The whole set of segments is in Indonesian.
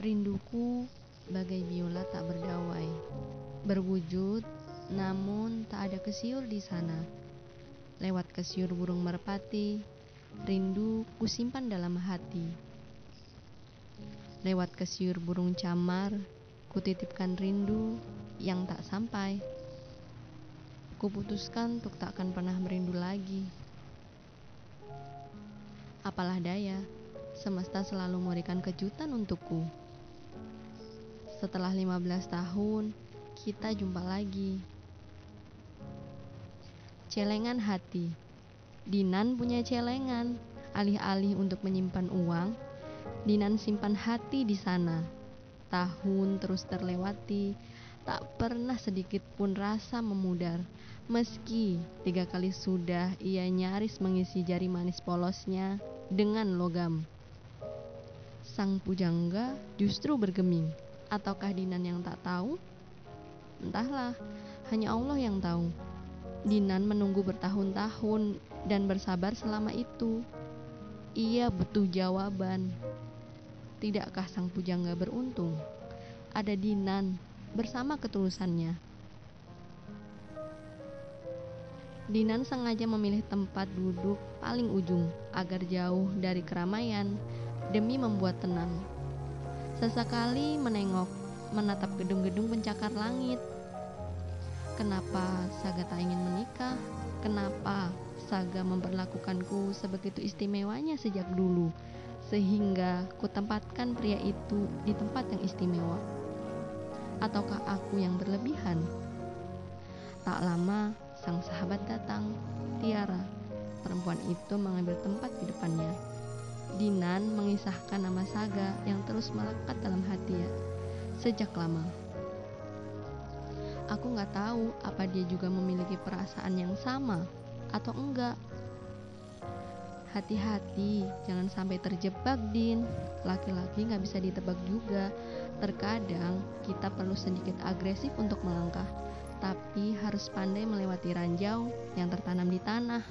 Rinduku bagai biola tak berdawai, berwujud namun tak ada kesiur di sana. Lewat kesiur burung merpati, rindu kusimpan dalam hati. Lewat kesiur burung camar, kutitipkan rindu yang tak sampai. Kuputuskan untuk tak akan pernah merindu lagi. Apalah daya, semesta selalu memberikan kejutan untukku. Setelah 15 tahun, kita jumpa lagi. Celengan hati. Dinan punya celengan. Alih-alih untuk menyimpan uang, Dinan simpan hati di sana. Tahun terus terlewati, tak pernah sedikit pun rasa memudar. Meski tiga kali sudah ia nyaris mengisi jari manis polosnya dengan logam. Sang pujangga justru bergeming. Ataukah Dinan yang tak tahu? Entahlah, hanya Allah yang tahu. Dinan menunggu bertahun-tahun dan bersabar selama itu. Ia butuh jawaban. Tidakkah sang pujangga beruntung? Ada Dinan bersama ketulusannya. Dinan sengaja memilih tempat duduk paling ujung agar jauh dari keramaian demi membuat tenang. Sesekali menengok, menatap gedung-gedung pencakar langit. Kenapa Saga tak ingin menikah? Kenapa Saga memperlakukanku sebegitu istimewanya sejak dulu? Sehingga kutempatkan pria itu di tempat yang istimewa. Ataukah aku yang berlebihan? Tak lama, sang sahabat datang, Tiara. Perempuan itu mengambil tempat di depannya. Dinan mengisahkan nama Saga yang terus melekat dalam hati ya sejak lama. Aku nggak tahu apa dia juga memiliki perasaan yang sama atau enggak. Hati-hati, jangan sampai terjebak, Din. Laki-laki nggak bisa ditebak juga. Terkadang kita perlu sedikit agresif untuk melangkah, tapi harus pandai melewati ranjau yang tertanam di tanah.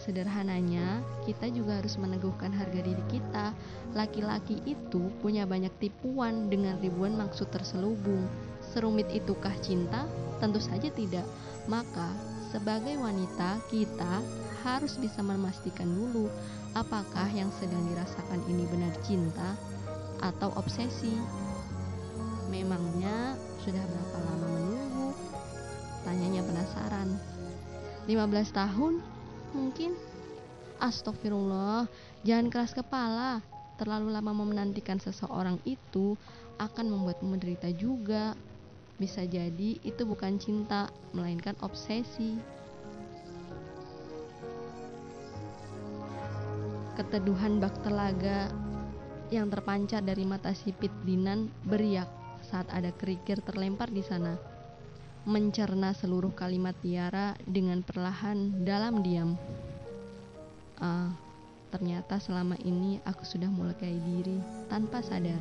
Sederhananya, kita juga harus meneguhkan harga diri kita. Laki-laki itu punya banyak tipuan dengan ribuan maksud terselubung. Serumit itukah cinta? Tentu saja tidak. Maka, sebagai wanita, kita harus bisa memastikan dulu apakah yang sedang dirasakan ini benar cinta atau obsesi. Memangnya sudah berapa lama menunggu? Tanyanya penasaran. 15 tahun Mungkin Astagfirullah, jangan keras kepala. Terlalu lama menantikan seseorang itu akan membuatmu menderita juga. Bisa jadi itu bukan cinta, melainkan obsesi. Keteduhan bak telaga yang terpancar dari mata sipit Dinan beriak saat ada kerikil terlempar di sana mencerna seluruh kalimat Tiara dengan perlahan dalam diam. Ah, ternyata selama ini aku sudah melukai diri tanpa sadar.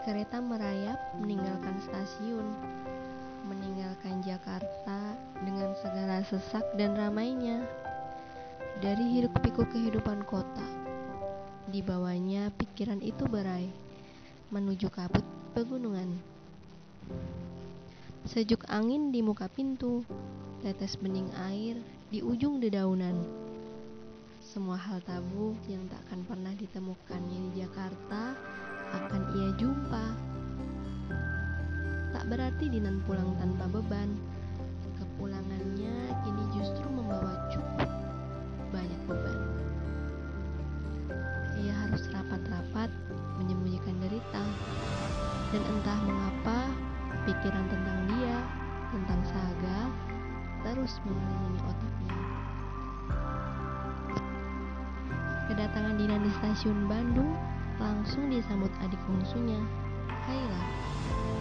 Kereta merayap meninggalkan stasiun meninggalkan Jakarta dengan segala sesak dan ramainya. Dari hiruk pikuk kehidupan kota, di bawahnya pikiran itu berai menuju kabut pegunungan. Sejuk angin di muka pintu, tetes bening air di ujung dedaunan. Semua hal tabu yang tak akan pernah ditemukannya di Jakarta akan ia jumpa Tak berarti Dinan pulang tanpa beban. Kepulangannya kini justru membawa cukup banyak beban. Ia harus rapat-rapat menyembunyikan derita. Dan entah mengapa pikiran tentang dia, tentang Saga, terus mengelilingi otaknya. Kedatangan Dinan di stasiun Bandung langsung disambut adik bungsunya, Kaila itu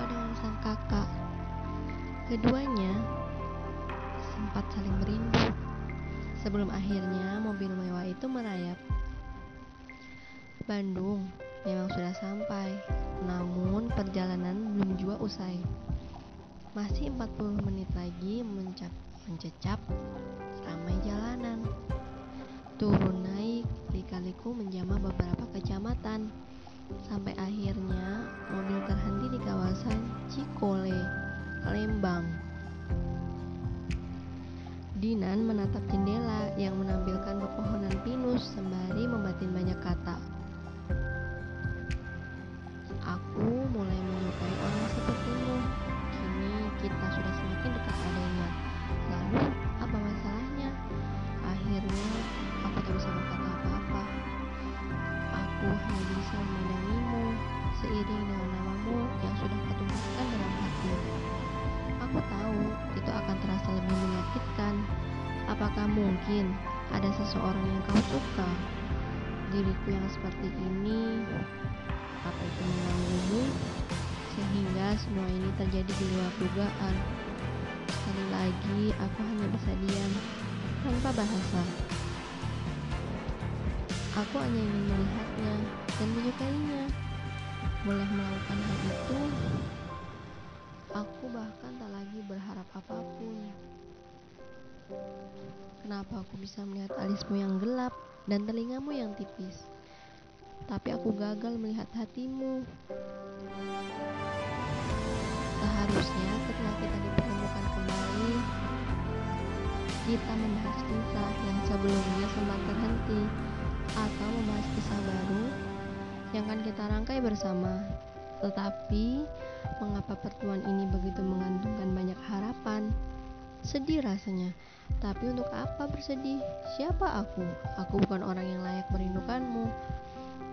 serupa dengan sang kakak. Keduanya sempat saling merindu sebelum akhirnya mobil mewah itu merayap. Bandung memang sudah sampai, namun perjalanan belum juga usai. Masih 40 menit lagi mencap, mencecap ramai jalanan. Turun naik, lika-liku menjamah beberapa kecamatan. Sampai akhirnya Apakah mungkin ada seseorang yang kau suka? Diriku yang seperti ini, apa itu mengganggumu? Sehingga semua ini terjadi di luar dugaan. Sekali lagi, aku hanya bisa diam tanpa bahasa. Aku hanya ingin melihatnya dan menyukainya. Boleh melakukan hal itu, aku bahkan tak lagi berharap apa pun. Kenapa aku bisa melihat alismu yang gelap dan telingamu yang tipis? Tapi aku gagal melihat hatimu. Seharusnya setelah kita dipertemukan kembali, kita membahas kisah yang sebelumnya sempat terhenti atau membahas kisah baru yang akan kita rangkai bersama. Tetapi, mengapa pertemuan ini begitu mengandungkan banyak harapan? Sedih rasanya, tapi untuk apa bersedih? Siapa aku? Aku bukan orang yang layak merindukanmu.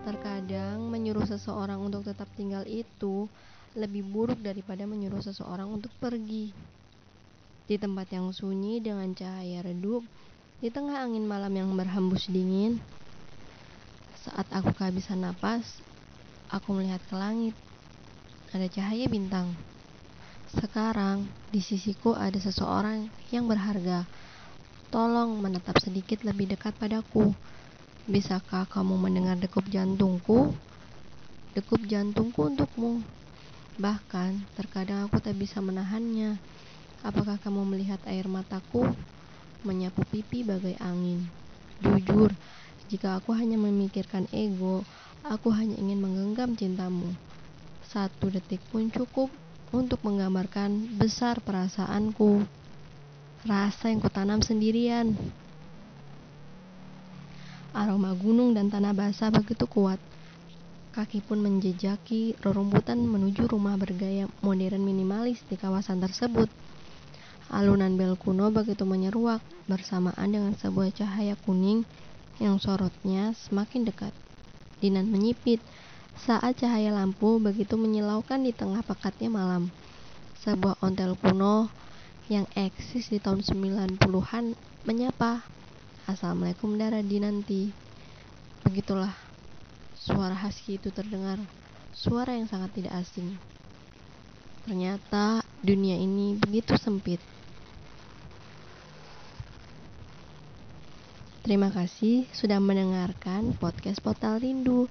Terkadang menyuruh seseorang untuk tetap tinggal itu lebih buruk daripada menyuruh seseorang untuk pergi. Di tempat yang sunyi dengan cahaya redup, di tengah angin malam yang berhembus dingin, saat aku kehabisan napas, aku melihat ke langit. Ada cahaya bintang. Sekarang di sisiku ada seseorang yang berharga. Tolong menetap sedikit lebih dekat padaku. Bisakah kamu mendengar degup jantungku? Degup jantungku untukmu. Bahkan terkadang aku tak bisa menahannya. Apakah kamu melihat air mataku menyapu pipi bagai angin? Jujur, jika aku hanya memikirkan ego, aku hanya ingin menggenggam cintamu. Satu detik pun cukup untuk menggambarkan besar perasaanku. Rasa yang kutanam sendirian. Aroma gunung dan tanah basah begitu kuat. Kaki pun menjejaki rerumputan menuju rumah bergaya modern minimalis di kawasan tersebut. Alunan bel kuno begitu menyeruak bersamaan dengan sebuah cahaya kuning yang sorotnya semakin dekat. Dinan menyipit saat cahaya lampu begitu menyilaukan di tengah pekatnya malam. Sebuah ontel kuno yang eksis di tahun 90-an menyapa. Assalamualaikum Dara Dinanti. Begitulah suara husky itu terdengar, suara yang sangat tidak asing. Ternyata dunia ini begitu sempit. Terima kasih sudah mendengarkan podcast Portal Rindu.